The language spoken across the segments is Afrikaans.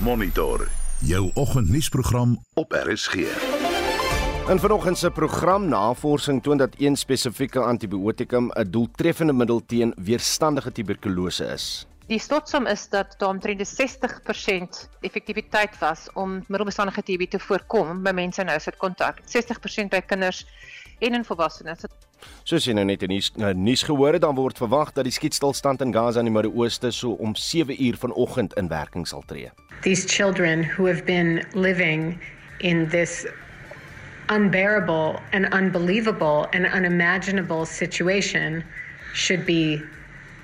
Monitor jou oggendnuusprogram op RSG. In vanoggend se program navorsing toon dat een spesifieke antibiotikum 'n doeltreffende middel teen weerstandige tuberkulose is. Die slotsom is dat daar omtrent 60% effektiwiteit was om middelbestandige TB te voorkom by mense in huishoudkontak. 60% by kinders en in volwassenes. Soos jy nou net in die nuus, uh, nuus gehoor het, dan word verwag dat die skietstilstand in Gaza in die Midde-Ooste so om 7 uur vanoggend in werking sal tree. These children who have been living in this unbearable and unbelievable and unimaginable situation should be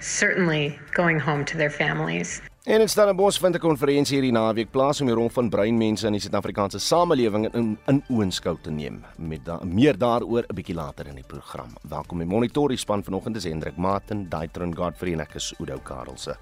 certainly going home to their families. En in Stellenbosch vind 'n konferensie hierdie naweek plaas om die rol van breinmense in die Suid-Afrikaanse samelewing in in oënskou te neem. Met da meer daaroor 'n bietjie later in die program. Welkom by Monitor die span vanoggend is Hendrik Martin, Daitron Godfrey en ek is Udo Karelse.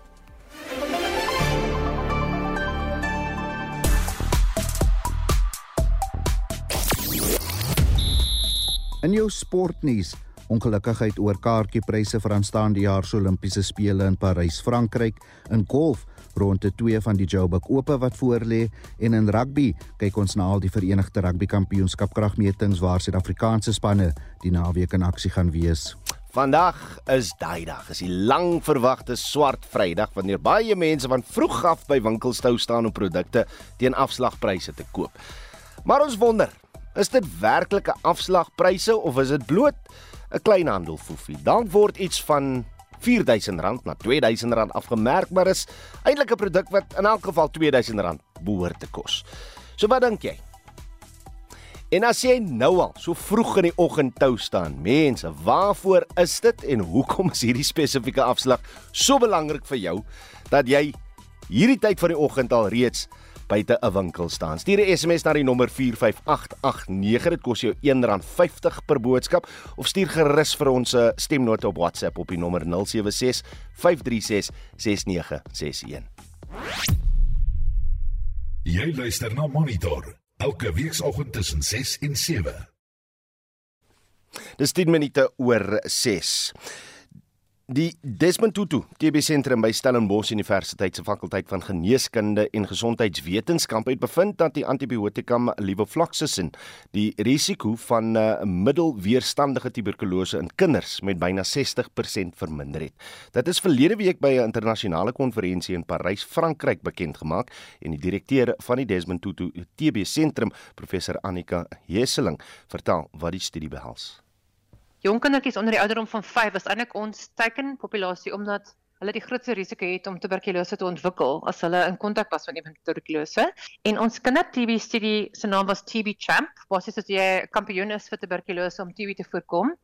In jou sportnuus, ongelukkigheid oor kaartjiepryse vir aanstaande jaar se Olimpiese spele in Parys, Frankryk, in golf ronde 2 van die Joburg Ope wat voorlê en in rugby kyk ons na al die Verenigde Rugby Kampioenskap kragmetings waar Suid-Afrikaanse spanne die naweek in aksie gaan wees. Vandag is daai dag, is die lang verwagte swart Vrydag wanneer baie mense van vroeg af by winkels stou staan om produkte teen afslagpryse te koop. Maar ons wonder, is dit werklike afslagpryse of is dit bloot 'n kleinhandelfoefie? Dan word iets van R4000 na R2000 afgemerk, maar is eintlik 'n produk wat in elk geval R2000 behoort te kos. So wat dink jy? En as jy nou al so vroeg in die oggend tou staan, mense, waarvoor is dit en hoekom is hierdie spesifieke afslag so belangrik vir jou dat jy hierdie tyd van die oggend al reeds buite 'n winkel staan. Stuur 'n SMS na die nommer 45889. Dit kos jou R1.50 per boodskap of stuur gerus vir ons 'n stemnota op WhatsApp op die nommer 076 536 6961. Jy luister na Monitor elke weekoggend tussen 6 en 7. Dis 10 minute oor 6. Die Desmond Tutu TB sentrum by Stellenbosch Universiteit se fakulteit van geneeskunde en gesondheidswetenskap het bevind dat die antibiotikum levofloxacin die risiko van uh, middelweerstandige tuberkulose in kinders met byna 60% verminder het. Dit is verlede week by 'n internasionale konferensie in Parys, Frankryk bekend gemaak en die direkteur van die Desmond Tutu TB sentrum, professor Annika Hesseling, vertel wat die studie behels. Jong kindertjies onder die ouderdom van 5 is eintlik ons teikenpopulasie omdat hulle die grootste risiko het om tuberkulose te ontwikkel as hulle in kontak was met iemand met tuberkulose. En ons kinder-TB studie se naam was TB Champ, basies as jy kampioen is vir tuberkulose om TB te voorkom.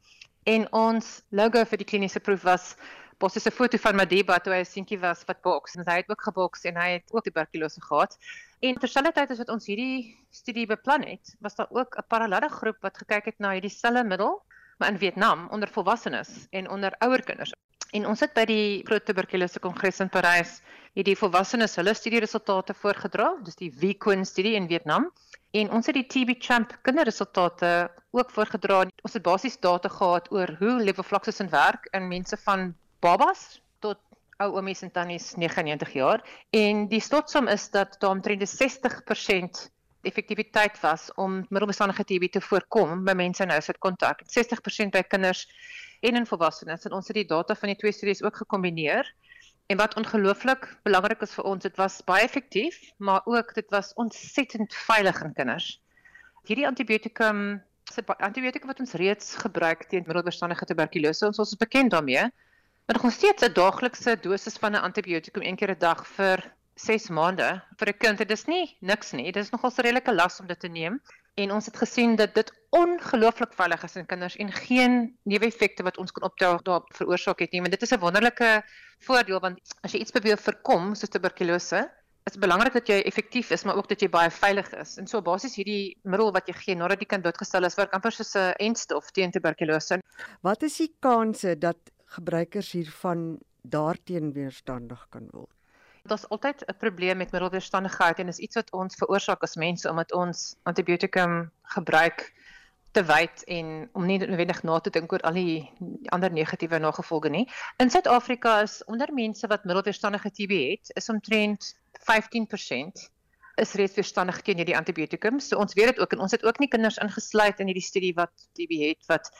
En ons logo vir die kliniese proef was basies 'n foto van Madiba toe hy 'n seentjie was wat boks en hy het ook geboks en hy het ook tuberkulose gehad. En terselfdertyd as wat ons hierdie studie beplan het, was daar ook 'n parallelle groep wat gekyk het na hierdie selfe middel maar in Vietnam onder volwassenes en onder ouer kinders. En ons het by die Groot Tuberkulose Kongres in Parys hierdie volwassenes hulle studieresultate voorgedra, dis die VQueen studie in Vietnam. En ons het die TB Champ kinderresultate ook voorgedra. Ons het basies data gehad oor hoe levofloxacin werk in mense van babas tot ou oomies en tannies 99 jaar en die slotsom is dat daar omtrent 60% effektiwiteit was om middelbestandige TB te voorkom by mense in huishoudkontak. 60% by kinders en in volwassenes. En ons het die data van die twee studies ook gekombineer. En wat ongelooflik belangrik is vir ons, dit was baie effektief, maar ook dit was ontsettend veilig in kinders. Hierdie antibiotikum, se antibiotikum wat ons reeds gebruik teen middelbestandige tuberkulose, ons is bekend daarmee. Maar ons steeds 'n daaglikse dosis van 'n antibiotikum een keer 'n dag vir 6 maande vir 'n kind. Dit is nie niks nie. Dit is nogal 'n redelike las om dit te neem. En ons het gesien dat dit ongelooflik veilig is in kinders en geen neeweffekte wat ons kan optel daar veroorsaak het nie. Maar dit is 'n wonderlike voordeel want as jy iets probeer voorkom soos tuberkulose, is dit belangrik dat jy effektief is, maar ook dat jy baie veilig is. En so basies hierdie middel wat jy gee nadat die kind doodgestel is, werk amper soos 'n entstof teen tuberkulose. Wat is die kanse dat gebruikers hiervan daarteen weerstandig kan word? Daar's altyd 'n probleem met middelweerstandigheid en is iets wat ons veroorsaak as mense omdat ons antibiotikum gebruik te wyd en om nie noodwendig na te dink oor al die ander negatiewe nagevolge nie. In Suid-Afrika is onder mense wat middelweerstandige TB het, is omtrent 15% is reeds weerstandig teen hierdie antibiotikum. So ons weet dit ook en ons het ook nie kinders ingesluit in hierdie studie wat TB het wat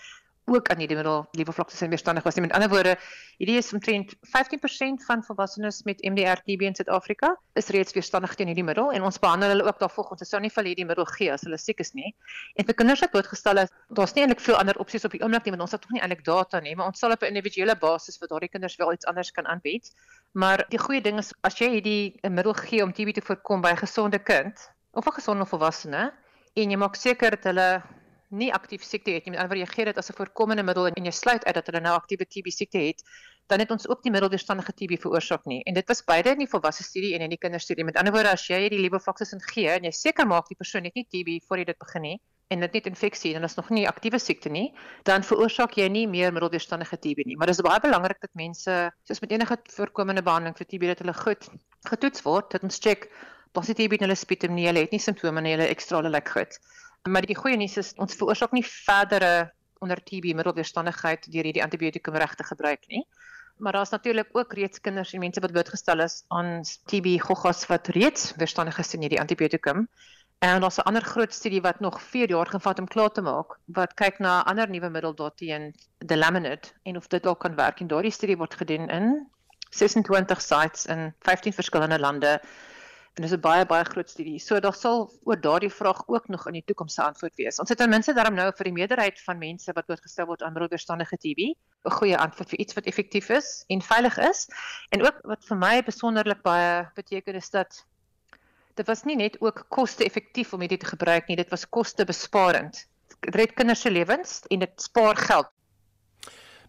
ook aan hierdie middel levofloxacin weerstandig was. Met ander woorde, hierdie is omtrent 15% van volwassenes met MDR TB in Suid-Afrika is reeds weerstandig teen hierdie middel en ons behandel hulle ook daarvolgens. Ons sou nie vir hierdie middel gee as hulle siek is nie. En vir kinders wat blootgestel is, daar's nie eintlik veel ander opsies op die oomblik nie, want ons het tog nie eintlik data nie, maar ons sal op 'n individuele basis vir daardie kinders wel iets anders kan aanbied. Maar die goeie ding is as jy hierdie middel gee om TB te voorkom by 'n gesonde kind of 'n gesonde volwassene en jy maak seker dat hulle nie aktief siekte het nie, met ander woorde jy gee dit as 'n voorkomende middel en jy sluit uit dat hulle nou aktiewe TB siekte het, dan het ons ook die middelweerstandige TB veroorsaak nie. En dit was beide in die volwasse studie en in die kinderstudie. Met ander woorde as jy die levofloxacin gee en jy seker maak die persoon het nie TB voor jy dit begin nie en dit net infeksie en dit is nog nie aktiewe siekte nie, dan veroorsaak jy nie meer middelweerstandige TB nie. Maar dit is baie belangrik dat mense soos met enige voorkomende behandeling vir TB dat hulle goed getoets word, dat ons check positief in hulle sputum nie, hulle het nie simptome nie, hulle ekstra hulle lyk goed. Maar die goeie nuus is ons veroorsaak nie verdere onder TB middelweerstandigheid deur hierdie antibiotikum reg te gebruik nie. Maar daar's natuurlik ook reeds kinders en mense wat blootgestel is aan TB goggas wat reeds weerstandig is teen hierdie antibiotikum. En daar's 'n ander groot studie wat nog 4 jaar gevat om klaar te maak wat kyk na 'n ander nuwe middel daarteen, the laminate, en of dit ook kan werk. En daardie studie word gedoen in 26 sites in 15 verskillende lande en dis 'n baie baie groot studie. So daar sal oor daardie vraag ook nog in die toekoms se antwoord wees. Ons het ten minste daarom nou vir die meerderheid van mense wat blootgestel word aan middelweerstandige TB 'n goeie antwoord vir iets wat effektief is en veilig is. En ook wat vir my besonderlik baie beteken is dat dit was nie net ook koste-effektief om hierdie te gebruik nie, dit was kostebesparend. Dit red kinders se lewens en dit spaar geld.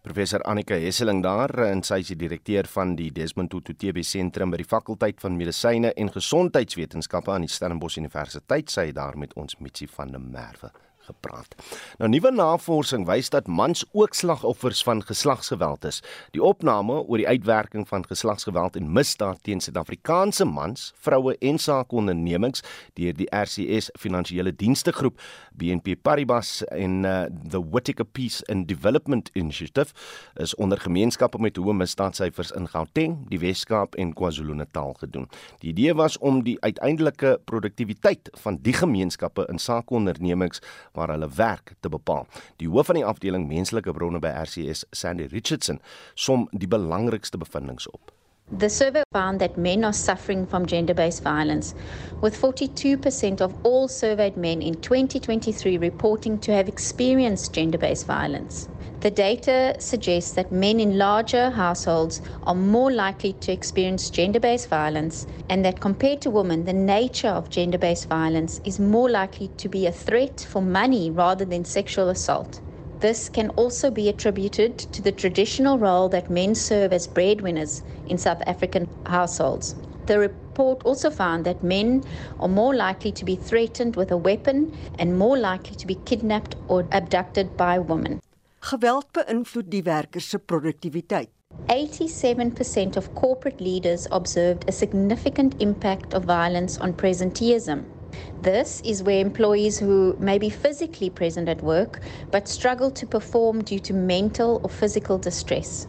Professor Annika Hesseling daar en sy is die direkteur van die Desmond Tutu TB sentrum by die fakulteit van medisyne en gesondheidswetenskappe aan die Stellenbosch Universiteit. Sy daar met ons Mitsi van der Merwe gepraat. Nou nuwe navorsing wys dat mans ook slagoffers van geslagsgeweld is. Die opname oor die uitwerking van geslagsgeweld en misdaad teen Suid-Afrikaanse mans, vroue en sakeondernemings deur die RCS Finansiële Dienste Groep, BNP Paribas en uh, the Whittaker Peace and Development Initiative is onder gemeenskappe met hoë misdaadsyfers in Gauteng, die Wes-Kaap en KwaZulu-Natal gedoen. Die idee was om die uiteindelike produktiwiteit van die gemeenskappe in sakeondernemings waar hulle werk te bepaal. Die hoof van die afdeling menslike bronne by RCS, Sandy Richardson, som die belangrikste bevindinge op. The survey found that men are suffering from gender based violence, with 42% of all surveyed men in 2023 reporting to have experienced gender based violence. The data suggests that men in larger households are more likely to experience gender based violence, and that compared to women, the nature of gender based violence is more likely to be a threat for money rather than sexual assault. This can also be attributed to the traditional role that men serve as breadwinners in South African households. The report also found that men are more likely to be threatened with a weapon and more likely to be kidnapped or abducted by women. Geweld beïnvloed die werker se produktiwiteit. 87% of corporate leaders observed a significant impact of violence on presenteeism. This is where employees who may be physically present at work but struggle to perform due to mental or physical distress.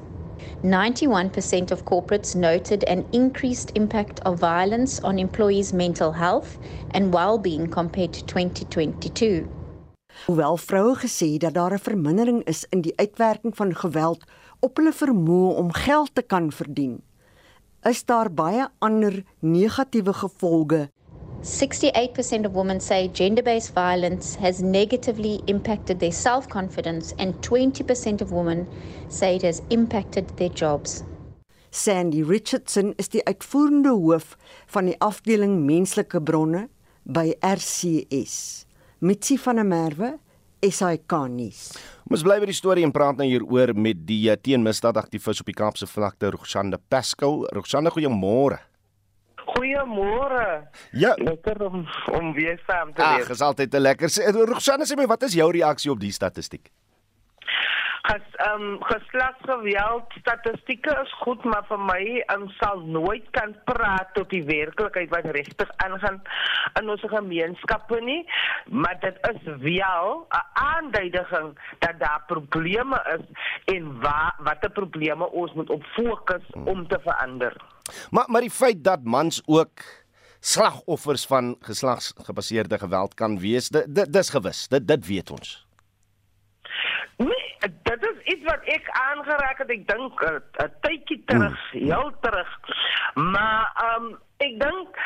91% of corporates noted an increased impact of violence on employees' mental health and well being compared to 2022. Hoewel vroue gesê dat daar 'n vermindering is in die uitwerking van geweld op hulle vermoë om geld te kan verdien, is daar baie ander negatiewe gevolge 68% of women say gender based violence has negatively impacted their self confidence, and 20% of women say it has impacted their jobs. Sandy Richardson is die uitvoerende hoof van die afdeling menslike bronne by RCS. Mitsi van der Merwe, SAK nuus. Ons bly by die storie en praat nou hieroor met die eh, teenmisdaadaktivis op die Kaapse vlakte, Roxanda Pascal. Roxanda, goeiemôre. Goeiemôre. Ja, Lekker om om weer saam te ag, wees. is altyd 'n lekker. Sê, Roxanda, sê my, wat is jou reaksie op die statistiek? Ges ehm um, geslagsgeweld statistieke is goed, maar vir my um, sal nooit kan praat tot die werklikheid wat regtig aangaan in ons gemeenskappe nie, maar dit is wel 'n aanduiding dat daar probleme is en waar watter probleme ons moet op fokus om te verander. Maar maar die feit dat mans ook slagoffers van geslagsgebaseerde geweld kan wees. Dis gewis. Dit dit weet ons. Nee, dit is iets wat ek aangeraak het. Ek dink 'n tydjie terug, heel terug. Maar ehm um, ek dink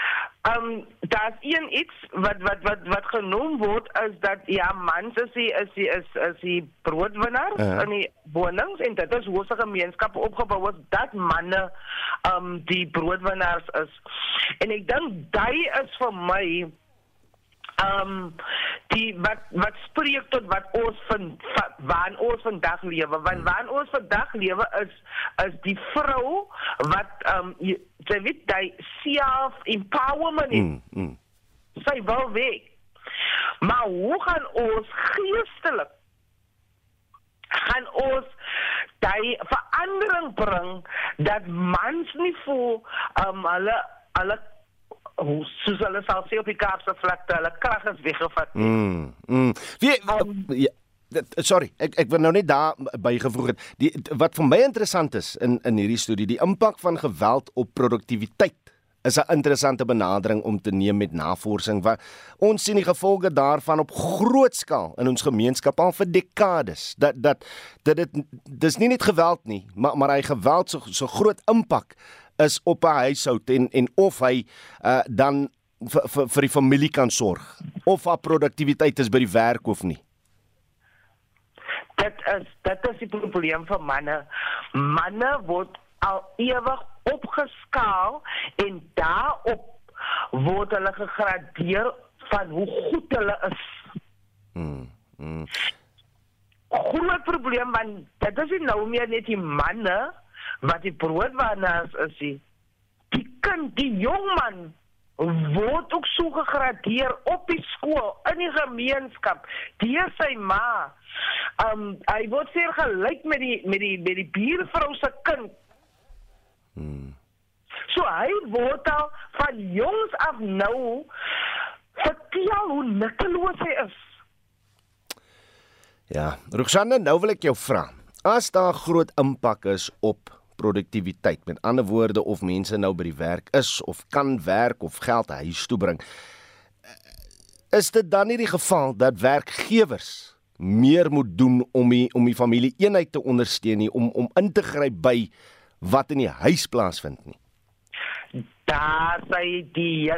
ehm um, daar's een iets wat wat wat wat genoem word is dat ja, mans is die, is die, is is die broodwinnaar uh. in die wonings en dit is hoe se gemeenskap opgebou is dat manne ehm um, die broodwinnaars is. En ek dink daai is vir my ehm um, die wat wat spreek tot wat ons van waar ons vandag lewe. Want waar ons vandag lewe is is die vrou wat ehm um, jy weet daai self empowerment mm, mm. sy wil weet maar hoe gaan ons geestelik gaan ons daai verandering bring dat mans nie voel um, hulle hulle soos hulle sal sê op die Kaapse vlakte, hulle krag is weggevat. Mm. mm. Wie um, ja, sorry, ek ek wil nou net daar bygevoeg het. Die wat vir my interessant is in in hierdie studie, die impak van geweld op produktiwiteit is 'n interessante benadering om te neem met navorsing wat ons sien die gevolge daarvan op groot skaal in ons gemeenskap al vir dekades dat dat dit dit dis nie net geweld nie maar maar hy geweld so so groot impak is op 'n huishoud en en of hy uh, dan vir vir vir die familie kan sorg of haar produktiwiteit is by die werk of nie. Dit is dit is die probleem vir manne. Manne word al ewig opgeskaal en daarop word hulle gegradeer van hoe goed hulle is. Hmm. hmm. Groot probleem want dit is nie nou meer net die manne wat die broodwinnaars is die, die kind, die jong man word ook so gegradeer op die skool, in die gemeenskap, deur sy ma. Um hy word seer gelyk met die met die met die buurvrou se kind. Hmm. So hy word al van jongs af nou vertel hoe nutteloos hy is. Ja, Roxanne, nou wil ek jou vra. As daar groot impak is op produktiwiteit. Met ander woorde of mense nou by die werk is of kan werk of geld huis toe bring. Is dit dan nie die geval dat werkgewers meer moet doen om die om die familie eenheid te ondersteun nie om om in te gryp by wat in die huis plaasvind nie? Daar sê die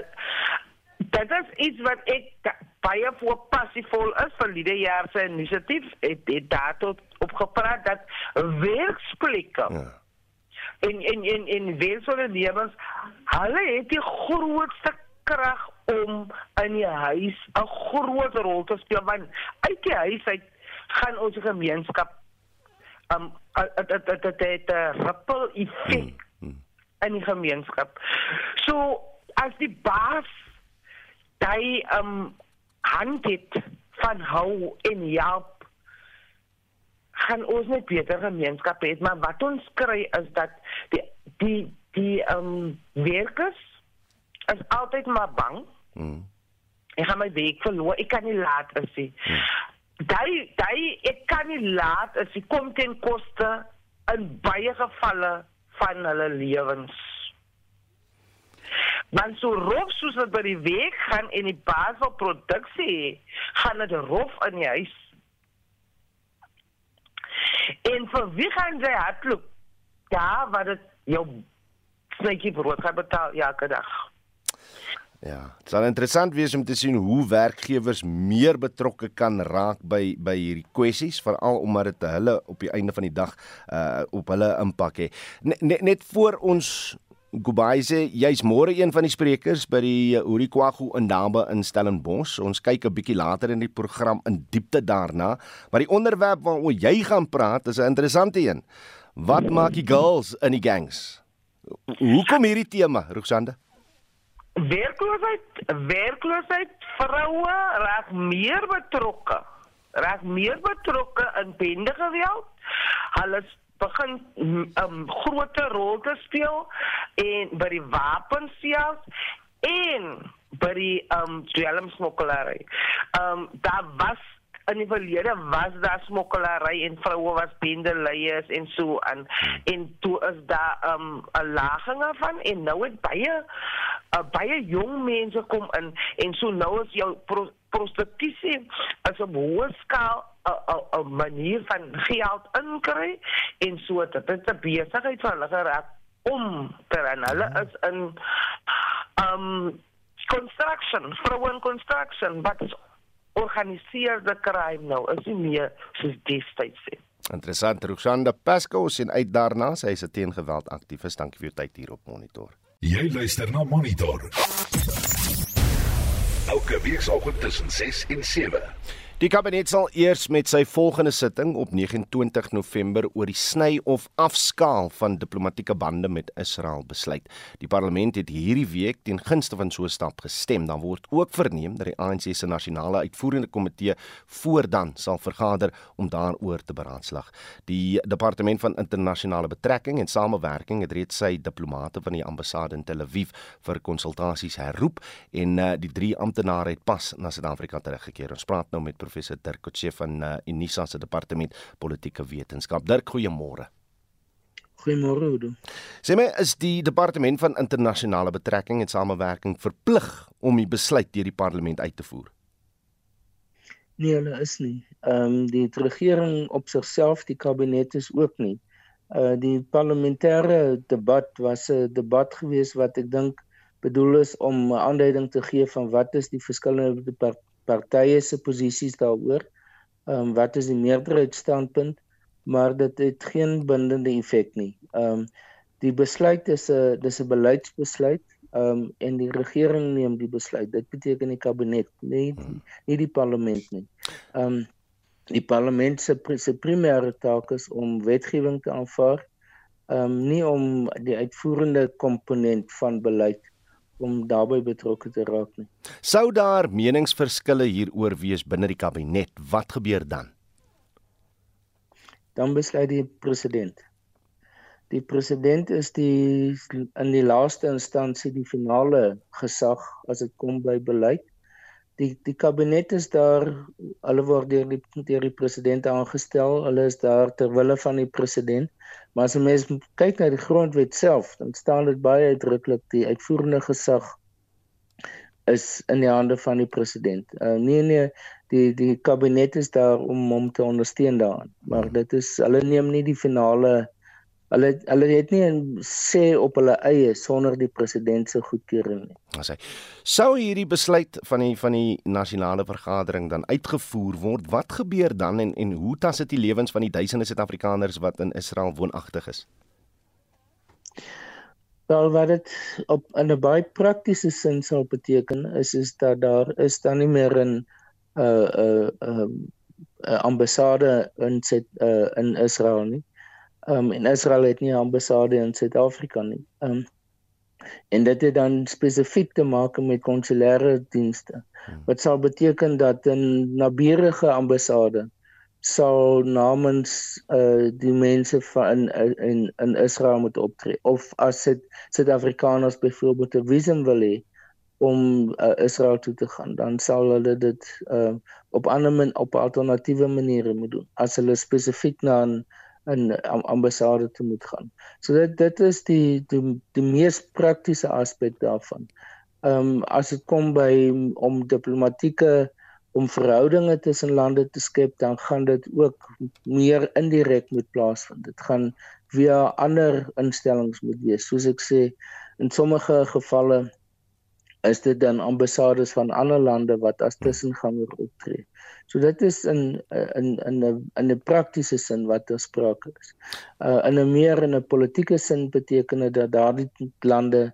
dit is iets wat ek baie voor passievol is vir die jaar se inisiatief het daartoe opgepraat dat werksplekke ja en en en en welsone lewens hulle het die grootste krag om in die huis 'n groot rol te speel want uit die huis uit gaan ons gemeenskap um dit dit dit het 'n ripple effek hmm, hmm. in die gemeenskap. So as die baas daai um hand het van hou en help gaan ons net beter gemeenskap hê, maar wat ons kry is dat die die die ehm um, werkers is altyd maar bang. Mm. Ek gaan my werk verloor. Ek kan nie laat as jy. Mm. Daai daai ek kan nie laat as jy kom ten koste in baie gevalle van hulle lewens. Man so rof soos wat by die week gaan en die baas op produksie gaan dit rof in die huis. En vir wie gaan jy hardloop? Ja, wat dit jou snytjie brood gaan betaal elke dag. Ja, dit sal interessant wees om te sien hoe werkgewers meer betrokke kan raak by by hierdie kwessies, veral omdat dit hulle op die einde van die dag uh op hulle impak het. Net net voor ons Sê jy's môre een van die sprekers by die Urikwagu in Daba in Stellenbosch. Ons kyk 'n bietjie later in die program in diepte daarna, maar die onderwerp waaroor jy gaan praat is 'n interessante een. Wat maak die girls in die gangs? Hoekom hierdie tema, Roxande? Werkloosheid, werkloosheid, vroue raak meer betrokke. Raak meer betrokke in bendegeweld. Hulle begin 'n um, groter rol te speel en by die wapens self en by die um dwelmsmokkelary. Um daar was in die verlede was daar smokkelary en vroue was bendeleiers en so aan en toe is daar um 'n laging van en nou het baie uh, baie jong mense kom in en so nou is jou pro prostitusie as 'n hoë skaal 'n manier van geld inkry en so dit is 'n besigheid van hulle geraak om ter en hulle is in um construction, vroue construction wat is organiseerde crime nou is nie meer soos destyds nie. Interessant, Roxanda Pasco sien uit daarna, sy is 'n teengeweld aktivis. Dankie vir jou tyd hier op Monitor. Jy luister na Monitor. Elke week saam tussen 6 en 7. Die kabinet sal eers met sy volgende sitting op 29 November oor die sny of afskaal van diplomatieke bande met Israel besluit. Die parlement het hierdie week teen gunste van so 'n stap gestem. Dan word ook verneem dat die ANC se nasionale uitvoerende komitee voordan sal vergader om daaroor te beraadslag. Die departement van internasionale betrekking en samewerking het reeds sy diplomate van die ambassade in Tel Aviv vir konsultasies herroep en uh, die drie amptenare het pas na Suid-Afrika teruggekeer. Ons praat nou met professor Dirk Kotse van uh, Unisa se departement politieke wetenskap. Dirk, goeiemôre. Goeiemôre Oudo. Sê my, is die departement van internasionale betrekking en samewerking verplig om die besluit deur die parlement uit te voer? Nee, hulle is nie. Ehm um, die regering op sigself, die kabinet is ook nie. Uh die parlementêre debat was 'n debat geweest wat ek dink bedoel is om 'n aanduiding te gee van wat is die verskillende partye se posisies daaroor. Ehm um, wat is die meerderheidsstandpunt? Maar dit het geen bindende effek nie. Ehm um, die besluit is 'n dis 'n beleidsbesluit. Ehm um, en die regering neem die besluit. Dit beteken die kabinet, nie nie die parlement nie. Ehm um, die parlement se se primêre taak is om wetgewing te aanvaar. Ehm um, nie om die uitvoerende komponent van beleid om daarbey betrokke te raak nie. Sou daar meningsverskille hieroor wees binne die kabinet, wat gebeur dan? Dan besluit die president. Die president is die in die laaste instansie die finale gesag as dit kom by beleid die die kabinet is daar hulle word deur die deur die president aangestel hulle is daar ter wille van die president maar as 'n mens kyk na die grondwet self dan staan dit baie uitdruklik die uitvoerende gesag is in die hande van die president. Uh, nee nee die die kabinet is daar om hom te ondersteun daarin. Maar dit is hulle neem nie die finale Hulle hulle het nie 'n sê op hulle eie sonder die president se goedkeuring nie. As hy sou hierdie besluit van die van die nasionale vergadering dan uitgevoer word, wat gebeur dan en en hoe tas dit die lewens van die duisende Suid-Afrikaners wat in Israel woonagtig is? Wel wat dit op 'n baie praktiese sin sou beteken is is dat daar is dan nie meer 'n 'n uh, 'n uh, 'n uh, uh, ambassade in sit uh, in Israel nie um, en Israel het nie 'n ambassade in Suid-Afrika nie. Um, en dit het dan spesifiek te maak met konsulêre dienste. Hmm. Wat sal beteken dat 'n naburige ambassade sal namens uh, die mense van in in in Israel moet optree of as dit Suid-Afrikaners byvoorbeeld 'n visum wil hê om uh, Israel toe te gaan dan sal hulle dit uh, op ander op alternatiewe maniere moet doen as hulle spesifiek na 'n in ambassade te moet gaan. So dit dit is die die die mees praktiese aspek daarvan. Ehm um, as dit kom by om diplomatieke om verhoudinge tussen lande te skep, dan gaan dit ook meer indirek moet plaasvind. Dit gaan via ander instellings moet wees. Soos ek sê, in sommige gevalle is dit dan ambassades van ander lande wat as tussenganger optree. So dit is in in in 'n in 'n praktiese sin wat daar sprake is. Uh in 'n meer in 'n politieke sin beteken dit dat daardie lande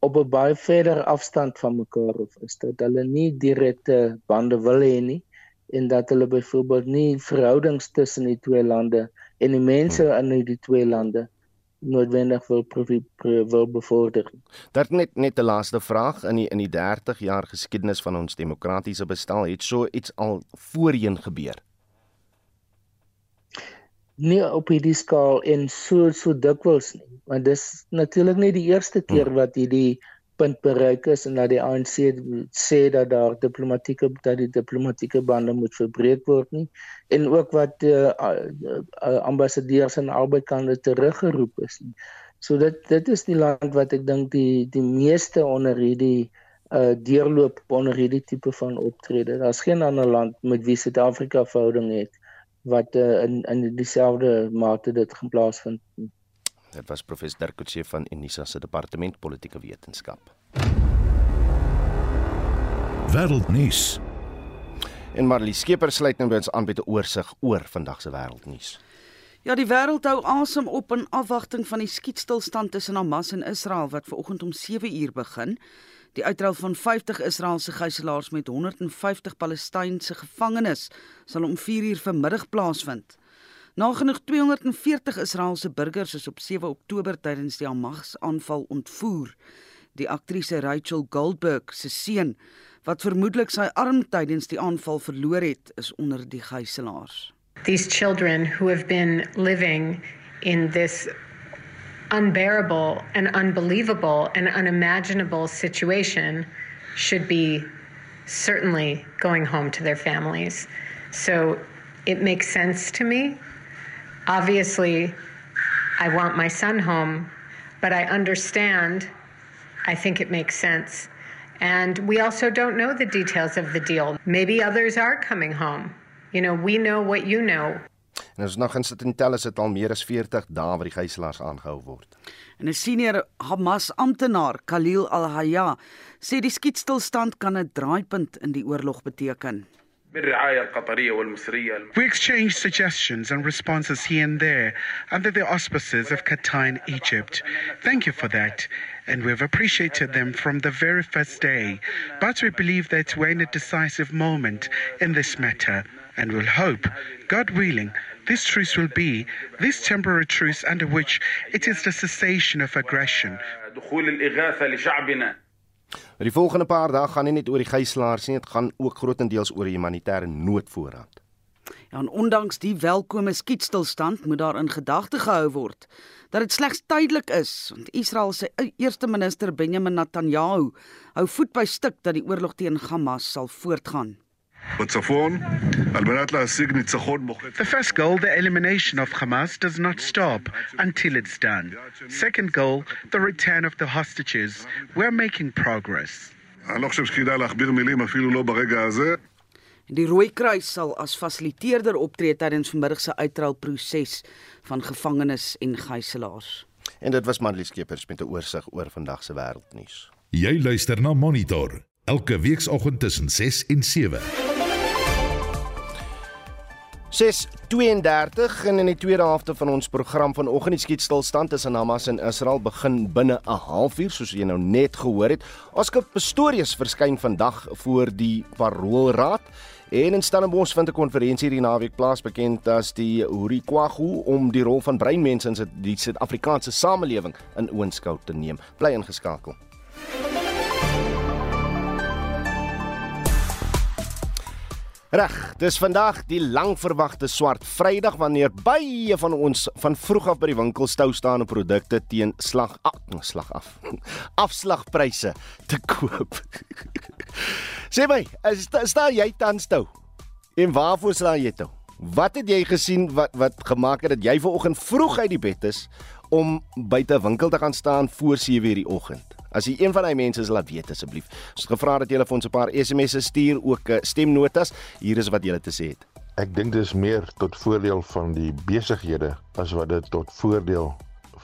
op 'n baie verder afstand van mekaar of is dat hulle nie direkte bande wil hê nie en dat hulle byvoorbeeld nie verhoudings tussen die twee lande en die mense hmm. in die twee lande noodwendig wil wil bevorder. Dat net net 'n laaste vraag in die in die 30 jaar geskiedenis van ons demokratiese bestel het so iets al voorheen gebeur. Nee op hierdie skaal en so so dikwels nie, want dis natuurlik nie die eerste keer hmm. wat hierdie punt bereik is en dat die ANC sê dat daar diplomatieke dat die diplomatieke bande moet verbreek word nie en ook wat uh, uh, ambassadeurs aan albei kante teruggeroep is nie. So dit dit is die land wat ek dink die die meeste onder hierdie uh deurloop onder hierdie tipe van optrede. Daar's geen ander land met wie Suid-Afrika verhouding het wat uh, in in dieselfde mate dit geplaas vind. Dit was professor Dirk Coetzee van Unisa se departement politieke wetenskap. Wêreldnuus. En Marlie Skeper sluit nou by ons aan met 'n oorsig oor vandag se wêreldnuus. Ja, die wêreld hou asem op in afwagting van die skietstilstand tussen Hamas en Israel wat vanoggend om 7 uur begin. Die uitruil van 50 Israeliese gijslaers met 150 Palestynse gevangenes sal om 4 uur vanmiddag plaasvind. Nagenoeg 240 Israeliese burgers is op 7 Oktober tydens die Hamas-aanval ontvoer. Die aktrise Rachel Goldberg se seun, wat vermoedelik sy arm tydens die aanval verloor het, is onder die gijslaers. These children who have been living in this unbearable and unbelievable and unimaginable situation should be certainly going home to their families. So it makes sense to me. Obviously, I want my son home, but I understand. I think it makes sense. And we also don't know the details of the deal. Maybe others are coming home. You know, we know what you know. En ons nog insit in tel is dit al meer as 40 dae wat die gijslaers aangehou word. En 'n senior Hamas amptenaar, Khalil Al-Hayya, sê die skietstilstand kan 'n draaipunt in die oorlog beteken. We exchanged suggestions and responses here and there under the auspices of Qatar Egypt. Thank you for that. And we've appreciated them from the very first day. But we believe that we're in a decisive moment in this matter. And we'll hope, God willing, this truce will be this temporary truce under which it is the cessation of aggression. Die volgende paar dae gaan nie net oor die gijslaers nie, dit gaan ook grootendeels oor die humanitêre noodvoorraad. Ja, en ondanks die welkome skietstilstand moet daar in gedagte gehou word dat dit slegs tydelik is, want Israel se eerste minister Benjamin Netanyahu hou voet by stuk dat die oorlog teen Hamas sal voortgaan. The first goal, the elimination of Hamas, does not stop until it's done. Second goal, the return of the hostages. We're making progress. Die Rooikruis sal as fasiliteerder optree tydens vanmiddag se uitruilproses van gevangenes en gijslaers. En dit was Marlies Skeepers met 'n oorsig oor vandag se wêreldnuus. Jy luister na Monitor elke weekoggend tussen 6 en 7. 6:32 en in die tweede helfte van ons program vanoggend die skietstilstand tussen Hamas en Israel begin binne 'n halfuur soos jy nou net gehoor het. Oscar Pistorius verskyn vandag voor die Paroolraad en in Stellenbosch vind 'n konferensie hierdie naweek plaas bekend as die Hurikwagu om die rol van breinmense in die Suid-Afrikaanse samelewing in oënskou te neem. Bly ingeskakel. Reg, dis vandag die lang verwagte swart Vrydag wanneer baie van ons van vroeg af by die winkels stou staan om produkte teen slag af, slag af. Afslagpryse te koop. Sê my, is staan jy tans stou? En waarvoor staan jy toe? Wat het jy gesien wat wat gemaak het dat jy ver oggend vroeg uit die bed is om buite 'n winkel te gaan staan voor 7:00 die oggend? As jy een van daai mense is, laat weet asseblief. Ons het gevra dat jy vir ons 'n paar SMS'e stuur, ook eh, stemnotas. Hier is wat jy te sê het. Ek dink dis meer tot voordeel van die besighede as wat dit tot voordeel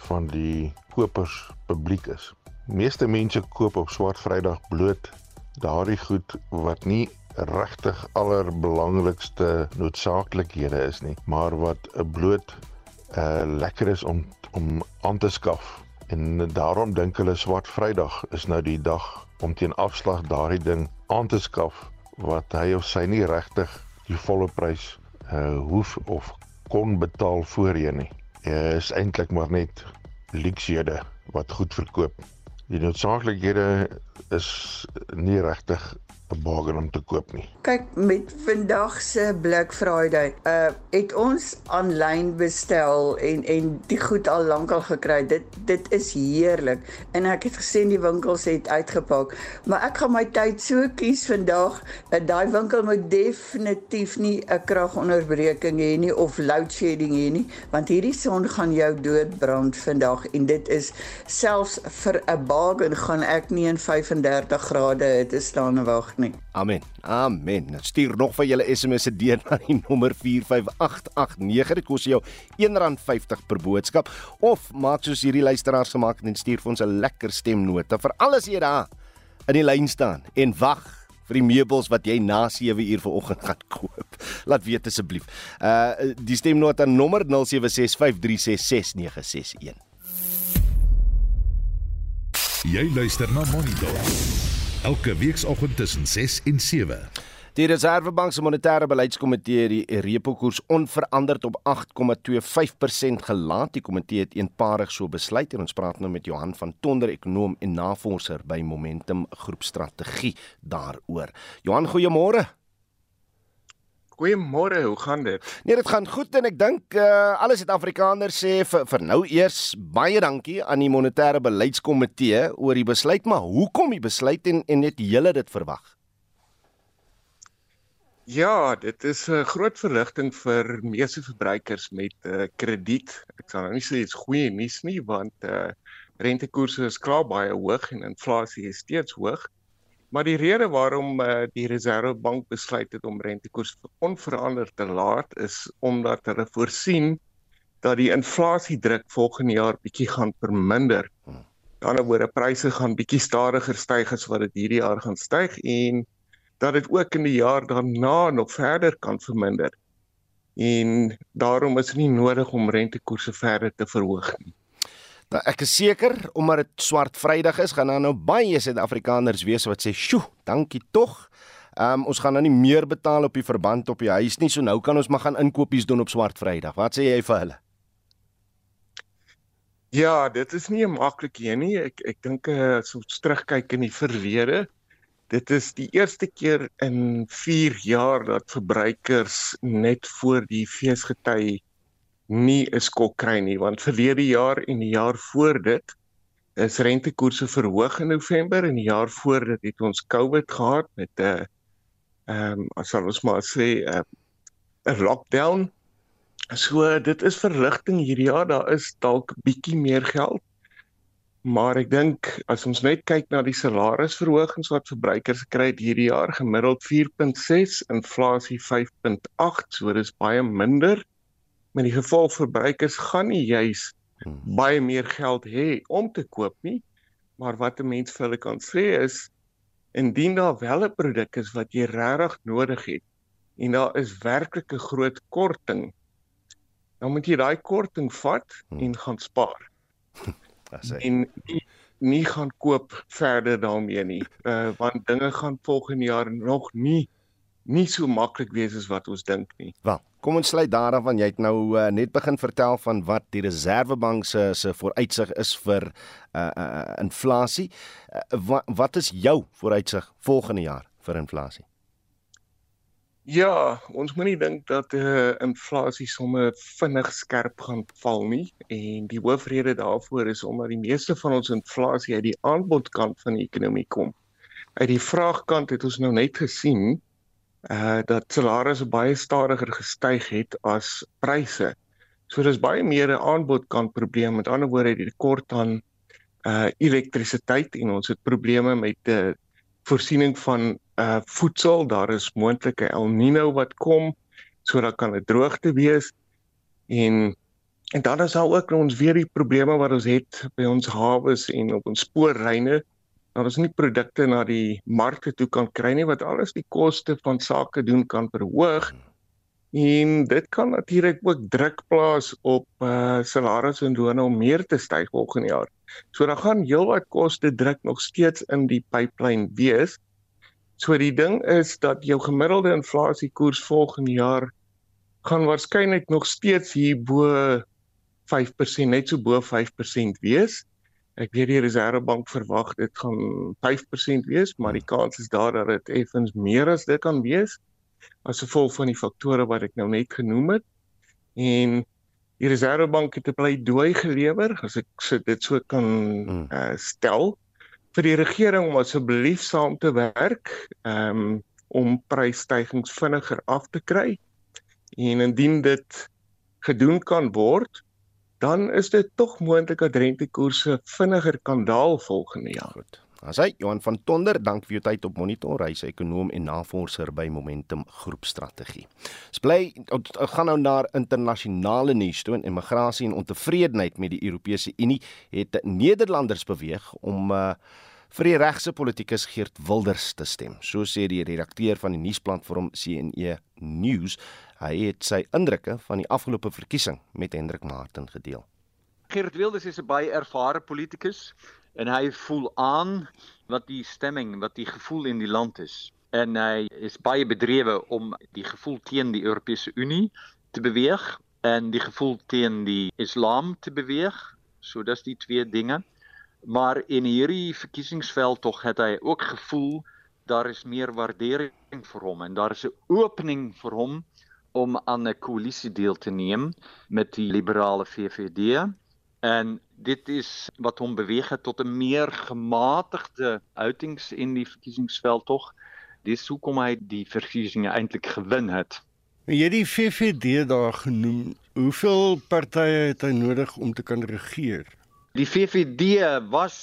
van die kopers publiek is. Meeste mense koop op swart Vrydag bloot daardie goed wat nie regtig allerbelangrikste noodsaaklikhede is nie, maar wat 'n bloot uh lekker is om om aan te skaf En daarom dink hulle swart Vrydag is nou die dag om teen afslag daardie ding aan te skaf wat hy of sy nie regtig die volle prys uh hoef of kon betaal voorheen nie. Dit is eintlik maar net luksehede wat goed verkoop. Die noodsaaklikhede is nie regtig 'n bargain om te koop nie. Kyk, met vandag se Black Friday, uh het ons aanlyn bestel en en die goed al lankal gekry. Dit dit is heerlik. En ek het gesien die winkels het uitgepak, maar ek gaan my tyd so kies vandag. Uh, Daai winkel moet definitief nie 'n kragonderbreking hê nie of load shedding hê nie, want hierdie son gaan jou doodbrand vandag en dit is selfs vir 'n bargain gaan ek nie in 35 grade hitte staan en wag nie. Amen. Amen. Nou, Stuur nog vir julle SMS se deur na die nommer 45889. Dit kos jou R1.50 per boodskap of maak soos hierdie luisteraars gemaak het en stuur vir ons 'n lekker stemnota vir alles jy daar in die lyn staan en wag vir die meubels wat jy na 7 uur vanoggend gaan koop. Laat weet asseblief. Uh die stemnota nommer 0765366961. Jy luister na Monitor. Elke weekoggend tussen 6 en 7. Die Reserwebank se monetêre beleidskomitee het die repo koers onveranderd op 8,25% gelaat. Die komitee het eenparig so besluit en ons praat nou met Johan van Tonder, ekonom en navorser by Momentum Groepstrategie daaroor. Johan, goeiemôre. Goeiemôre, hoe gaan dit? Nee, dit gaan goed en ek dink uh, alle Suid-Afrikaners sê vir, vir nou eers baie dankie aan die monetêre beleidskomitee oor die besluit, maar hoekom die besluit en en net julle dit verwag? Ja, dit is 'n groot verligting vir meeste verbruikers met uh, krediet. Ek sal nou nie sê dit's goeie nuus nie want uh, rentekoerse is klaar baie hoog en inflasie is steeds hoog. Maar die rede waarom uh, die Reserwebank besluit het om rentekoers onveranderd te laat is omdat hulle voorsien dat die inflasiedruk volgende jaar bietjie gaan verminder. Aan die ander woorde, pryse gaan bietjie stadiger styg as wat dit hierdie jaar gaan styg en dat dit ook in die jaar daarna nog verder kan verminder. En daarom is nie nodig om rentekoerse verder te verhoog nie. Nou ek is seker omdat dit swart Vrydag is, gaan daar nou baie Suid-Afrikaners wees wat sê, "Sjoe, dankie tog." Ehm um, ons gaan nou nie meer betaal op die verband op die huis nie, so nou kan ons maar gaan inkopies doen op swart Vrydag. Wat sê jy vir hulle? Ja, dit is nie 'n maklike een nie. Ek ek dink uh, as ons terugkyk in die verlede, dit is die eerste keer in 4 jaar dat verbruikers net voor die feesgety nie 'n skok kry nie want verlede jaar en die jaar voor dit is rentekoerse verhoog in November en die jaar voor dit het ons COVID gehad met 'n uh, ehm um, as ons maar sê 'n uh, lockdown. So dit is verligting hierdie jaar, daar is dalk bietjie meer geld. Maar ek dink as ons net kyk na die salarisverhogings wat verbruikers kry hierdie jaar gemiddeld 4.6, inflasie 5.8, so dis baie minder met die gevolg verbruikers gaan nie juis hmm. baie meer geld hê om te koop nie maar wat 'n mens vir hulle kan sê is indien daar wel 'n produk is wat jy regtig nodig het en daar is werklik 'n groot korting dan moet jy daai korting vat hmm. en gaan spaar en nie, nie gaan koop verder daarmee nie uh, want dinge gaan volgende jaar nog nie nie so maklik wees as wat ons dink nie. Wel, kom ons sluit daaraan van jy het nou uh, net begin vertel van wat die Reserwebank se se vooruitsig is vir uh, uh inflasie. Uh, wat wat is jou vooruitsig volgende jaar vir inflasie? Ja, ons moenie dink dat uh, inflasie sommer vinnig skerp gaan val nie en die hoofrede daarvoor is omdat die meeste van ons inflasie uit die aanbodkant van die ekonomie kom. Uit die vraagkant het ons nou net gesien uh dat salarisse baie stadiger gestyg het as pryse. So dis baie meer 'n aanbodkant probleem. Met ander woorde, die tekort aan uh elektrisiteit en ons het probleme met die voorsiening van uh voedsel. Daar is moontlike El Niño wat kom, so dat kan 'n droogte wees. En en dan is daar ook ons weer die probleme wat ons het by ons hawes en op ons spoorryne dat ons nie produkte na die markte toe kan kry nie wat alles die koste van sake doen kan verhoog. En dit kan natuurlik ook druk plaas op uh salarisse en lone om meer te styg volgende jaar. So dan gaan heelwat koste druk nog steeds in die pipeline wees. So die ding is dat jou gemiddelde inflasiekoers volgende jaar gaan waarskynlik nog steeds hier bo 5% net so bo 5% wees Ek weet die Reserwebank verwag dit gaan 5% wees, maar die kans is daar dat dit effens meer as dit kan wees as gevolg van die faktore wat ek nou net genoem het. En die Reserwebank het 'n pleidooi gelewer, as ek dit so kan uh, stel, vir die regering om asseblief saam te werk um, om prysstygings vinniger af te kry. En indien dit gedoen kan word, dan is dit tog moontlik dat rentekoerse vinniger kan daal volgende jaar. Goed. As hy Johan van Tonder, dank vir jou tyd op Monitor, hy's ekonom en navorser by Momentum Groepstrategie. Ons bly gaan nou na internasionale nuus toe. Immigrasie en ontevredenheid met die Europese Unie het Nederlanders beweeg om uh, vir die regse politikus Geert Wilders te stem. So sê die redakteur van die nuusplatform CNE News. Hy het sy indrukke van die afgelope verkiesing met Hendrik Martin gedeel. Geert Wilders is 'n baie ervare politikus en hy voel aan wat die stemming, wat die gevoel in die land is. En hy is baie bedrewe om die gevoel teen die Europese Unie te beweeg en die gevoel teen die Islam te beweeg. So dis die twee dinge. Maar in hierdie verkiesingsveld tog het hy ook gevoel daar is meer waardering vir hom en daar is 'n opening vir hom om aan 'n koalisie deel te neem met die liberale VVD en dit is wat hom beweeg het tot 'n meer gematigde uitings in die verkiesingsveld tog. Dis hoekom hy die verkiesings eintlik gewen het. Jy die VVD daar genoem. Hoeveel partye het hy nodig om te kan regeer? Die VVD was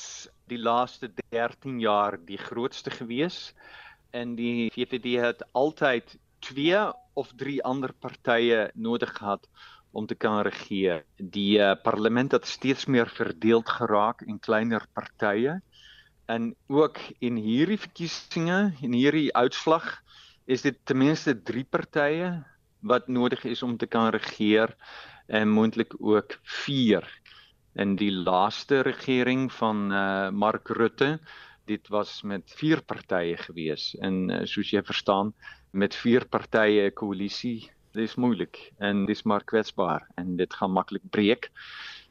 die laaste 13 jaar die grootste gewees en die VVD het altyd twee of drie ander partye nodig gehad om te kan regeer. Die uh, parlement het steeds meer verdeeld geraak in kleiner partye. En ook in hierdie verkiesings en hierdie uitslag is dit ten minste drie partye wat nodig is om te kan regeer en moontlik ook vier. In die laaste regering van uh, Mark Rutte, dit was met vier partye gewees en uh, soos jy verstaan, met vier partye 'n koalisie dit is moeilik en dis maar kwetsbaar en dit gaan maklik breek.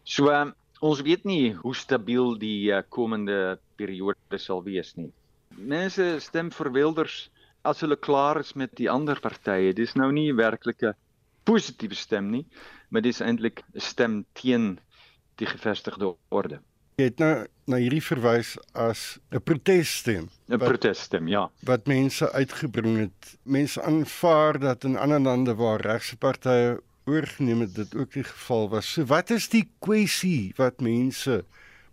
So uh, ons weet nie hoe stabiel die uh, komende periode sal wees nie. Mense stem vir Wilders as hulle klaar is met die ander partye. Dis nou nie werklike positiewe stem nie, maar dis eintlik 'n stem teen die gevestigde orde. Jy het nou na hierdie verwys as 'n protesstem. 'n Protesstem, ja. Wat mense uitgebring het. Mense aanvaar dat in ander lande waar regse partye oorgeneem het, dit ook die geval was. So wat is die kwessie wat mense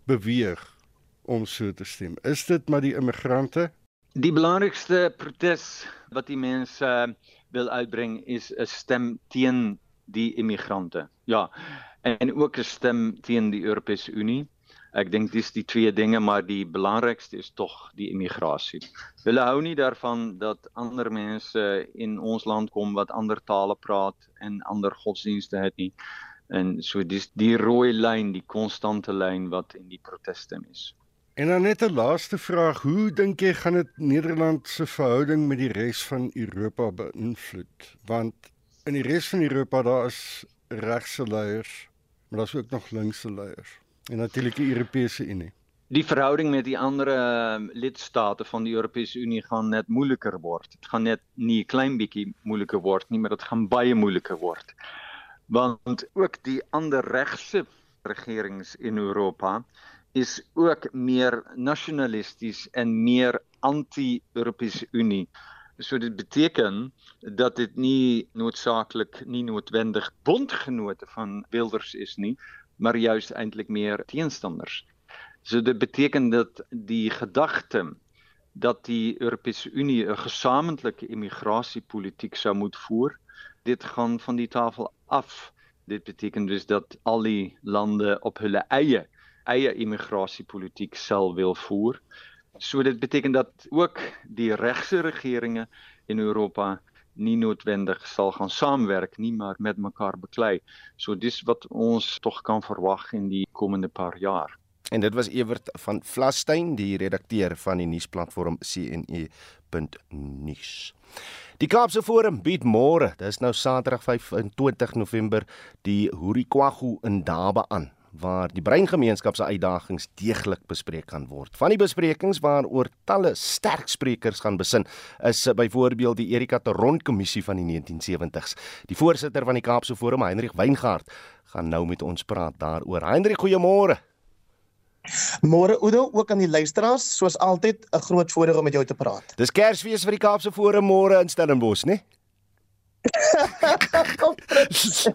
beweeg om so te stem? Is dit maar die immigrante? Die belangrikste protes wat die mense wil uitbring is 'n stem teen die immigrante. Ja. En ook 'n stem teen die Europese Unie. Ek dink dis die twee dinge, maar die belangrikste is tog die immigrasie. Hulle hou nie daarvan dat ander mense in ons land kom wat ander tale praat en ander godsdienste het nie. En so dis die rooi lyn, die konstante lyn wat in die proteste is. En dan net 'n laaste vraag, hoe dink jy gaan dit Nederland se verhouding met die res van Europa beïnvloed? Want in die res van Europa daar is regse leiers, maar daar's ook nog linkse leiers. En natuurlik die Europese Unie. Die verhouding met die ander ehm, lidstate van die Europese Unie gaan net moeiliker word. Dit gaan net nie 'n klein bietjie moeiliker word nie, maar dit gaan baie moeiliker word. Want ook die ander regse regerings in Europa is ook meer nasionalisties en meer anti-Europese Unie. So dit beteken dat dit nie noodsaaklik nie noodwendig bondgenote van Wilders is nie, maar juis eintlik meer teenstanders. So dit beteken dat die gedagte dat die Europese Unie 'n gesamentlike immigrasiepolitiek sou moet voer, dit gaan van die tafel af. Dit beteken dus dat al die lande op hulle eie eie immigrasiepolitiek sal wil voer. So dit beteken dat ook die regse regeringe in Europa nie noodwendig sal gaan saamwerk nie maar met mekaar beklei. So dis wat ons tog kan verwag in die komende paar jaar. En dit was Ewert van Vlastein, die redakteur van die nuusplatform CNE.nuus. Die Kaapse Forum bied môre, dis nou Saterdag 25 November, die Hurikwagu in Daba aan. Waar die breingemeenskap se uitdagings deeglik bespreek kan word. Van die besprekings waaroor talle sterk sprekers gaan besin, is byvoorbeeld die Erika Teron kommissie van die 1970s. Die voorsitter van die Kaapse Forum, Heinrich Weingart, gaan nou met ons praat daaroor. Heinrich, goeiemôre. Môre Oudo, ook aan die luisteraars, soos altyd 'n groot voorreg om met jou te praat. Dis Kersfees vir die Kaapse Forum môre in Stellenbosch, né? Nee? Ek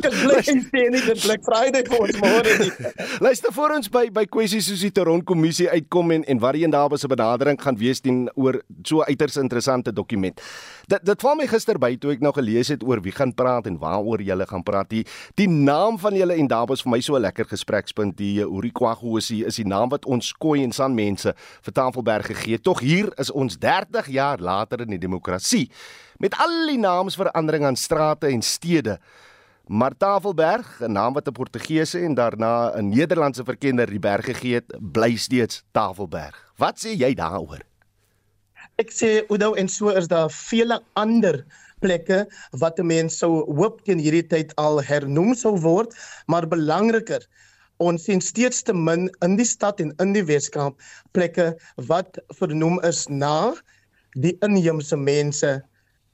bly sien nie dit Black Friday vir ons môre nie. Luister voor ons by by kwessies soos die Toron kommissie uitkom en en wat die Indaba se benadering gaan wees teen oor so uiters interessante dokument. Dit dit val my gister by toe ek nou gelees het oor wie gaan praat en waaroor julle gaan praat. Die die naam van julle Indaba is vir my so 'n lekker gesprekspunt. Die Urikwagosi is die naam wat ons koei en san mense vir Tafelberg gegee. Tog hier is ons 30 jaar later in die demokrasie met al die naamsverandering aan strate en stede. Maar Tafelberg, 'n naam wat 'n Portugese en daarna 'n Nederlandse verkenner die berg gegee het, bly steeds Tafelberg. Wat sê jy daaroor? Ek sê Oudo en so is daar vele ander plekke wat 'n mens sou hoop teen hierdie tyd al hernoem sou word, maar belangriker ons sien steeds te min in die stad en in die Weskaap plekke wat vernoem is na die inheemse mense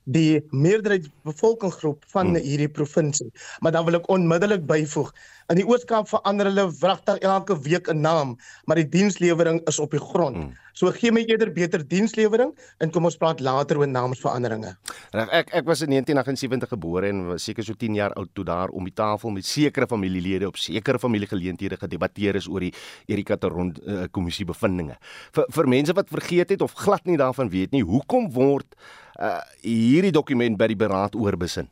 die meerderheidsbevolkingsgroep van hmm. hierdie provinsie. Maar dan wil ek onmiddellik byvoeg, in die Oos-Kaap verander hulle wragtig elke week 'n naam, maar die dienslewering is op die grond. Hmm. So gee my eerder beter dienslewering en kom ons praat later oor naamsveranderinge. Reg, ek ek was in 1978 gebore en was seker so 10 jaar oud toe daar om die tafel met sekere familielede op sekere familiegeleenthede gedebatteer is oor die Erika Teron uh, kommissie bevindinge. Vir vir mense wat vergeet het of glad nie daarvan weet nie, hoekom word uh hierdie dokument by die beraad oorbesin?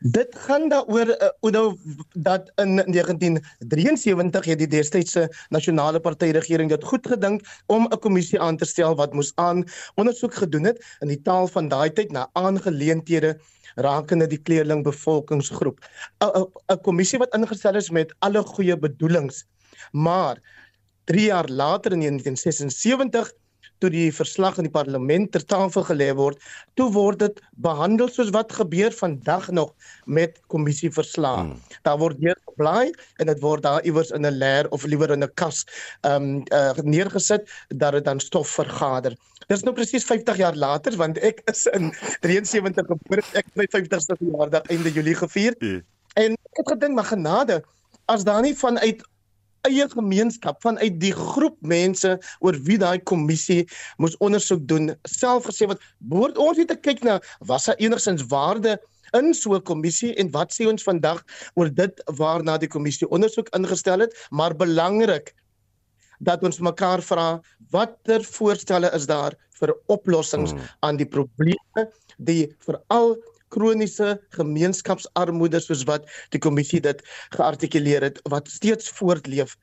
Dit gaan daaroor uh, dat in 1973 het die destydse nasionale party regering dit goed gedink om 'n kommissie aan te stel wat moes aan ondersoek gedoen het in die taal van daai tyd na aangeleenthede rakende die kleerling bevolkingsgroep. 'n kommissie wat ingestel is met alle goeie bedoelings. Maar 3 jaar later in 1976 toe die verslag in die parlement ter tafel gelê word, toe word dit behandel soos wat gebeur vandag nog met kommissieverslae. Hmm. Daar word weer geblaai en dit word daar iewers in 'n leer of liewer in 'n kas ehm um, uh, neergesit dat dit dan stof vergader. Dis nou presies 50 jaar later want ek is in 73 gebore, ek het my 50ste verjaardag einde Julie gevier. Hmm. En ek het gedink maar genade as daar nie vanuit eie gemeenskap vanuit die groep mense oor wie daai kommissie moes ondersoek doen self gesê wat behoort ons net te kyk na was daar enigsins waarde in so 'n kommissie en wat sê ons vandag oor dit waarna die kommissie ondersoek ingestel het maar belangrik dat ons mekaar vra watter voorstelle is daar vir oplossings hmm. aan die probleme die veral kroniese gemeenskapsarmoede soos wat die kommissie dit geartikuleer het wat steeds voortleef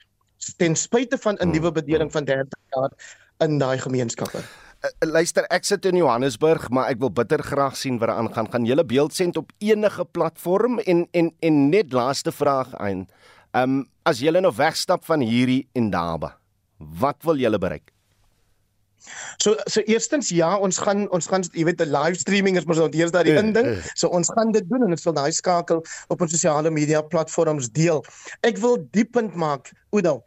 ten spyte van 'n nuwe bedeling van 30 jaar in daai gemeenskappe. Uh, luister, ek sit in Johannesburg, maar ek wil bitter graag sien wat aan gaan. Gaan julle beeld send op enige platform en en en net laaste vraag aan. Ehm um, as julle nou wegstap van hierdie Indaba, wat wil julle bereik? So so eerstens ja, ons gaan ons gaan jy weet 'n live streaming is mos nou eers daai inding. So ons gaan dit doen en ons sal daai skakel op ons sosiale media platforms deel. Ek wil diep punt maak, Oudo.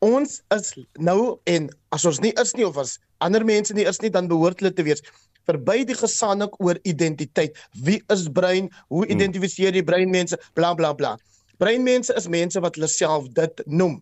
Ons is nou en as ons nie is nie of as ander mense nie is nie dan behoort hulle te wees verby die gesanik oor identiteit. Wie is brein? Hoe hmm. identifiseer jy breinmense? Bla bla bla. Breinmense is mense wat hulle self dit noem.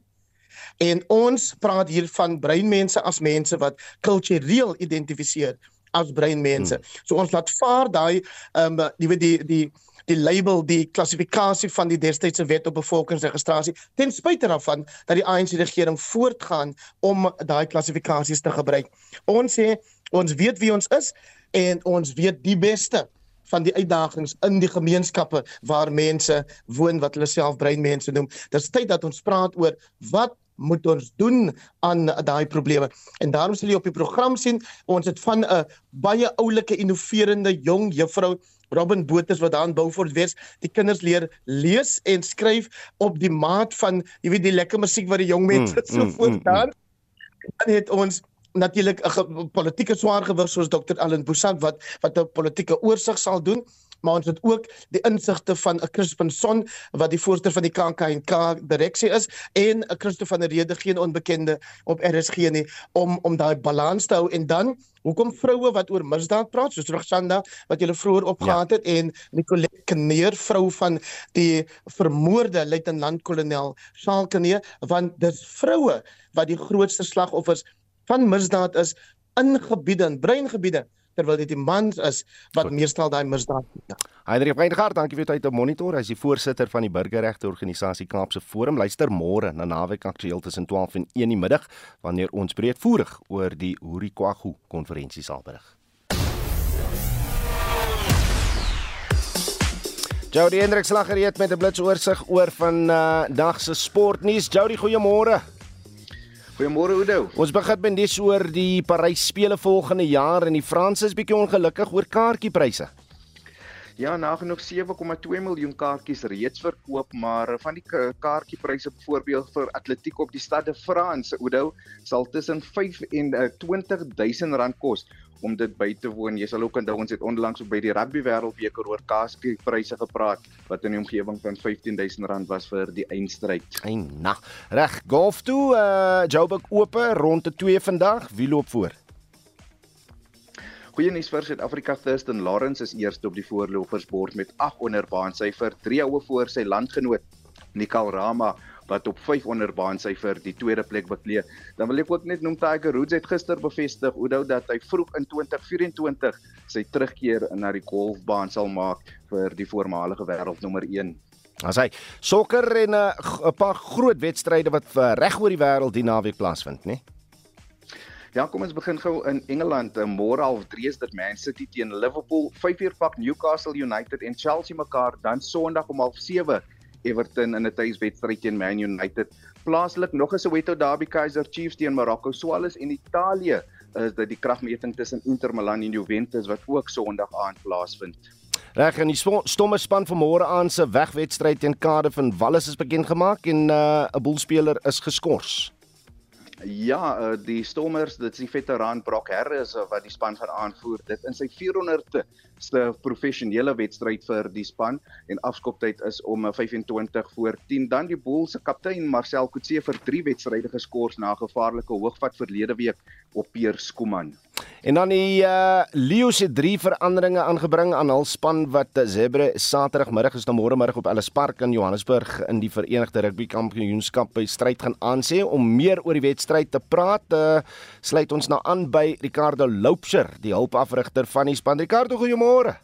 En ons praat hier van breinmense as mense wat kultureel identifiseer as breinmense. Hmm. So ons laat vaar daai ehm um, weet die die die label die klassifikasie van die destydse wet op bevolkingsregistrasie ten spyte daarvan dat die ANC regering voortgaan om daai klassifikasies te gebruik. Ons sê ons weet wie ons is en ons weet die beste van die uitdagings in die gemeenskappe waar mense woon wat hulle self breinmense noem. Dis tyd dat ons praat oor wat moet ons doen aan daai probleme. En daarom sal jy op die program sien ons het van 'n baie oulike innoverende jong juffrou Robin Botha wat daar in Beaufort wees, die kinders leer lees en skryf op die maat van jy weet die lekker musiek wat die jong mense mm, so mm, voortaan. Mm, mm. Dan het ons natuurlik 'n politieke swaar gewig soos Dr. Allan Boesak wat wat 'n politieke oorsig sal doen maar ons het ook die insigte van 'n Crispin Son wat die voorsteur van die KAK direksie is en 'n Christo van der Rede geen onbekende op RSG nie om om daai balans te hou en dan hoekom vroue wat oor misdaad praat soos Roxanda wat jy vroeër opgehaat ja. het en Nicolette Kneer vrou van die vermoorde luitenant-kolonel Charles Kneer want dis vroue wat die grootste slagoffers van misdaad is in gebiede en breingebiede terwyl dit die mans is wat meestal daai misdaad doen. Heinrich Weingart, dankie vir tyd om monitor. Hy is die voorsitter van die burgerregte organisasie Kaapse Forum. Luister môre na naweek aktueel tussen 12 en 1 die middag wanneer ons breedvoerig oor die Hurikwagu konferensie sal berig. Jody Hendriks lag gereed met 'n blitsoorsig oor van uh, dag se sportnuus. Jody, goeiemôre. Goeiemôre Oudo. Ons begin met dis oor die Parys spele volgende jaar en die Franse is bietjie ongelukkig oor kaartjiepryse. Ja, nagenoeg 7,2 miljoen kaartjies reeds verkoop, maar van die kaartjiepryse byvoorbeeld vir atletiek op die Stade de France, Oudo, sal tussen 5 en 20000 eh, rand kos om dit by te woon. Jy sal ook onthou ons het onlangs by die rugby wêreldbeker oor kaaskiepryse gepraat wat in die omgewing van R15000 was vir die eindstryd. En na, reg, golf toe, uh Joburg oop rond te 2 vandag. Wie loop voor? Goeie nuus vir Suid-Afrika Thurston Lawrence is eerste op die voorlopersbord met 8 onder baansyfer, 3 oue voor sy landgenoot Nikal Rama wat op 500 baansyfer die tweede plek beklee. Dan wil ek ook net noem Tiger Woods het gister bevestig hoe dat hy vroeg in 2024 sy terugkeer na die golfbaan sal maak vir die voormalige wêreldnommer 1. As hy sokker en eh, 'n uh, paar groot wedstryde wat uh, reg oor die wêreld die naweek plaasvind, né? Ja, kom ons begin gou in Engeland. Môre half 3 is dit Man City teen Liverpool, 5 uur pak Newcastle United en Chelsea mekaar, dan Sondag om half 7 Everton in 'n tuiswedstryd teen Man United. Plaaslik nog 'n Soweto derby Kaizer Chiefs teen Morocco Swallows en Italië is dit die kragmeting tussen Inter Milan en Juventus wat ook Sondag aand plaasvind. Reg en die stomme span van môre aan se wegwedstryd teen Cardiff en Wallis is bekend gemaak en uh, 'n uh, boelspeler is geskort. Ja, uh, die Stormers, dit is die veteran Brock Harris uh, wat die span gaan aanvoer. Dit in sy 400ste se professionele wedstryd vir die span en afskoptyd is om 25 eh, voor 10 dan die Bulls se kaptein Marcel Coetzee vir 3 wedstryde geskort na 'n gevaarlike hoogvat verlede week op Pier Skuman. En dan die uh Lions het 3 veranderinge aangebring aan hul span wat eh, Zebre Saterdagmiddag is na môre middag op Ellis Park in Johannesburg in die Verenigde Rugby Kampioenskap by stryd gaan aansê om meer oor die wedstryd te praat. Uh sluit ons nou aan by Ricardo Loupsher, die hulpafrigter van die span. Ricardo, goeiemôre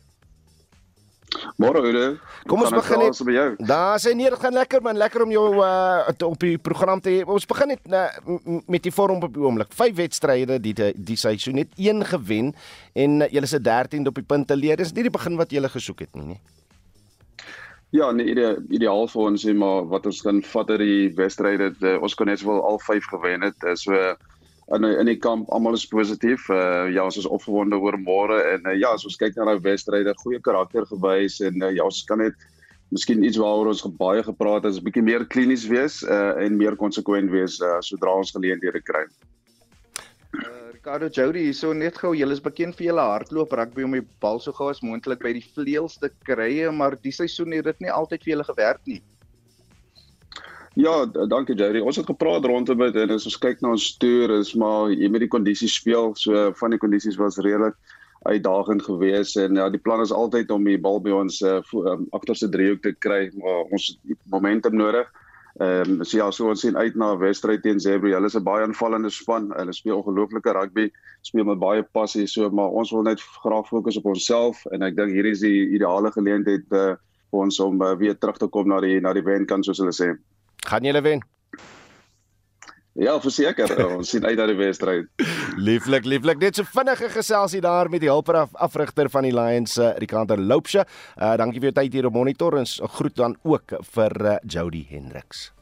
môre. Oude. Kom ons begin net by jou. Daar sê nee, dit gaan lekker man, lekker om jou uh op die program te hê. Ons begin net uh, met die vorm op die oomblik. Vyf wedstryde die die, die seisoen net een gewen en uh, julle is 13de op die punte leer. Dis nie die begin wat julle gesoek het nie, nie. Ja, nee, ide, ideaal vir ons sê maar wat ons kan vat uit die wedstryde. Ons kon net wel al vyf gewen het. So uh, in in die kamp almal is positief. Uh ja, ons is opgewonde oor môre en uh, ja, as ons kyk na nou wedstryde, goeie karakter gewys en uh, ja, ons kan net miskien iets waaroor ons baie gepraat het, is 'n bietjie meer klinies wees uh en meer konsekwent wees uh sodra ons geleenthede kry. Uh, Ricardo Jody, so net gou, julle is bekend vir julle hardloop rugby om die bal so gou as moontlik by die vleuels te kry, maar die seisoen het dit nie altyd vir julle gewerk nie. Ja, dankie Jerry. Ons het gepraat rondom dit en as ons kyk na ons toer is maar jy met die kondisies speel, so van die kondisies was redelik uitdagend geweest en ja, die plan is altyd om die bal by ons uh, agterste driehoek te kry, maar ons momentum nodig. Ehm um, so ja, so ons sien uit na wedstryd teen Zebra. Hulle is 'n baie aanvallende span. Hulle speel ongelooflike rugby, speel met baie passie, so maar ons wil net graag fokus op onsself en ek dink hier is die ideale geleentheid uh, vir ons om uh, weer terug te kom na die na die wenkant soos hulle sê. Gaan julle wen? Ja, verseker. Ons sien uit na die wedstryd. lieflik, lieflik. Net so vinnige geselsie daar met die hulper af, afrigter van die Lions, uh, Ricardo Loupsha. Uh dankie vir jou tyd hier op monitor en 'n groet dan ook vir uh, Jody Hendriks.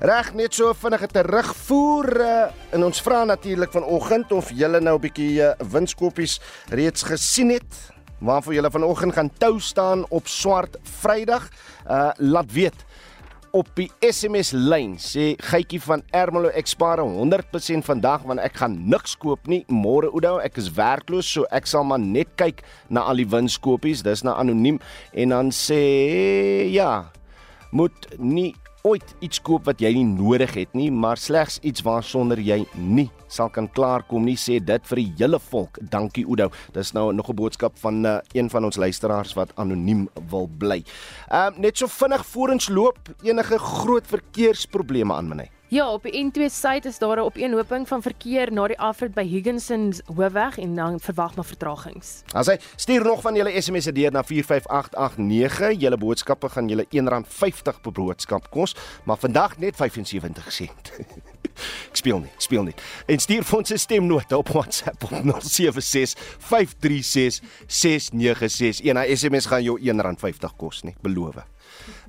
Reg net so vinnige terugvoer uh, en ons vra natuurlik vanoggend of julle nou 'n bietjie uh, winskoppies reeds gesien het waarvoor julle vanoggend gaan tou staan op swart Vrydag. Uh laat weet op die SMS lyn sê Gietjie van Ermelo ek spaar 100% vandag want ek gaan niks koop nie. Môre Oudo ek is werkloos so ek sal maar net kyk na al die winskoopies dis nou anoniem. En dan sê ja moet nie ooit iets koop wat jy nie nodig het nie, maar slegs iets waarsonder jy nie sal kan klaarkom nie, sê dit vir die hele volk. Dankie Oudo. Dis nou nog 'n boodskap van uh, een van ons luisteraars wat anoniem wil bly. Ehm um, net so vinnig ons loop enige groot verkeersprobleme aan my. Ja, op die N2 suid is daar 'n opeenhoping van verkeer na die afrit by Higginsons Hoofweg en dan verwag maar vertragings. As hy stuur nog van julle SMS'e deur na 45889, julle boodskappe gaan julle R1.50 per boodskap kos, maar vandag net 75 sent. ek speel nie, ek speel nie. En stuur vir ons 'n stemnota op WhatsApp op 076 536 696. En 'n SMS gaan jou R1.50 kos, nie, beloof.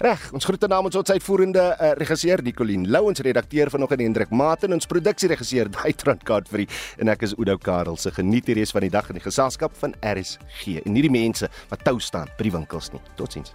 Reg, ons groete namens ons uitvoerende uh, regisseur Nicoline Lou, ons redakteur vanoggend Hendrik Mate en ons produksieregisseur Daitron Godfrey en ek is Oudo Karel se geniet die res van die dag in die geselskap van RSG en nie die mense wat tou staan by die winkels nie. Totsiens.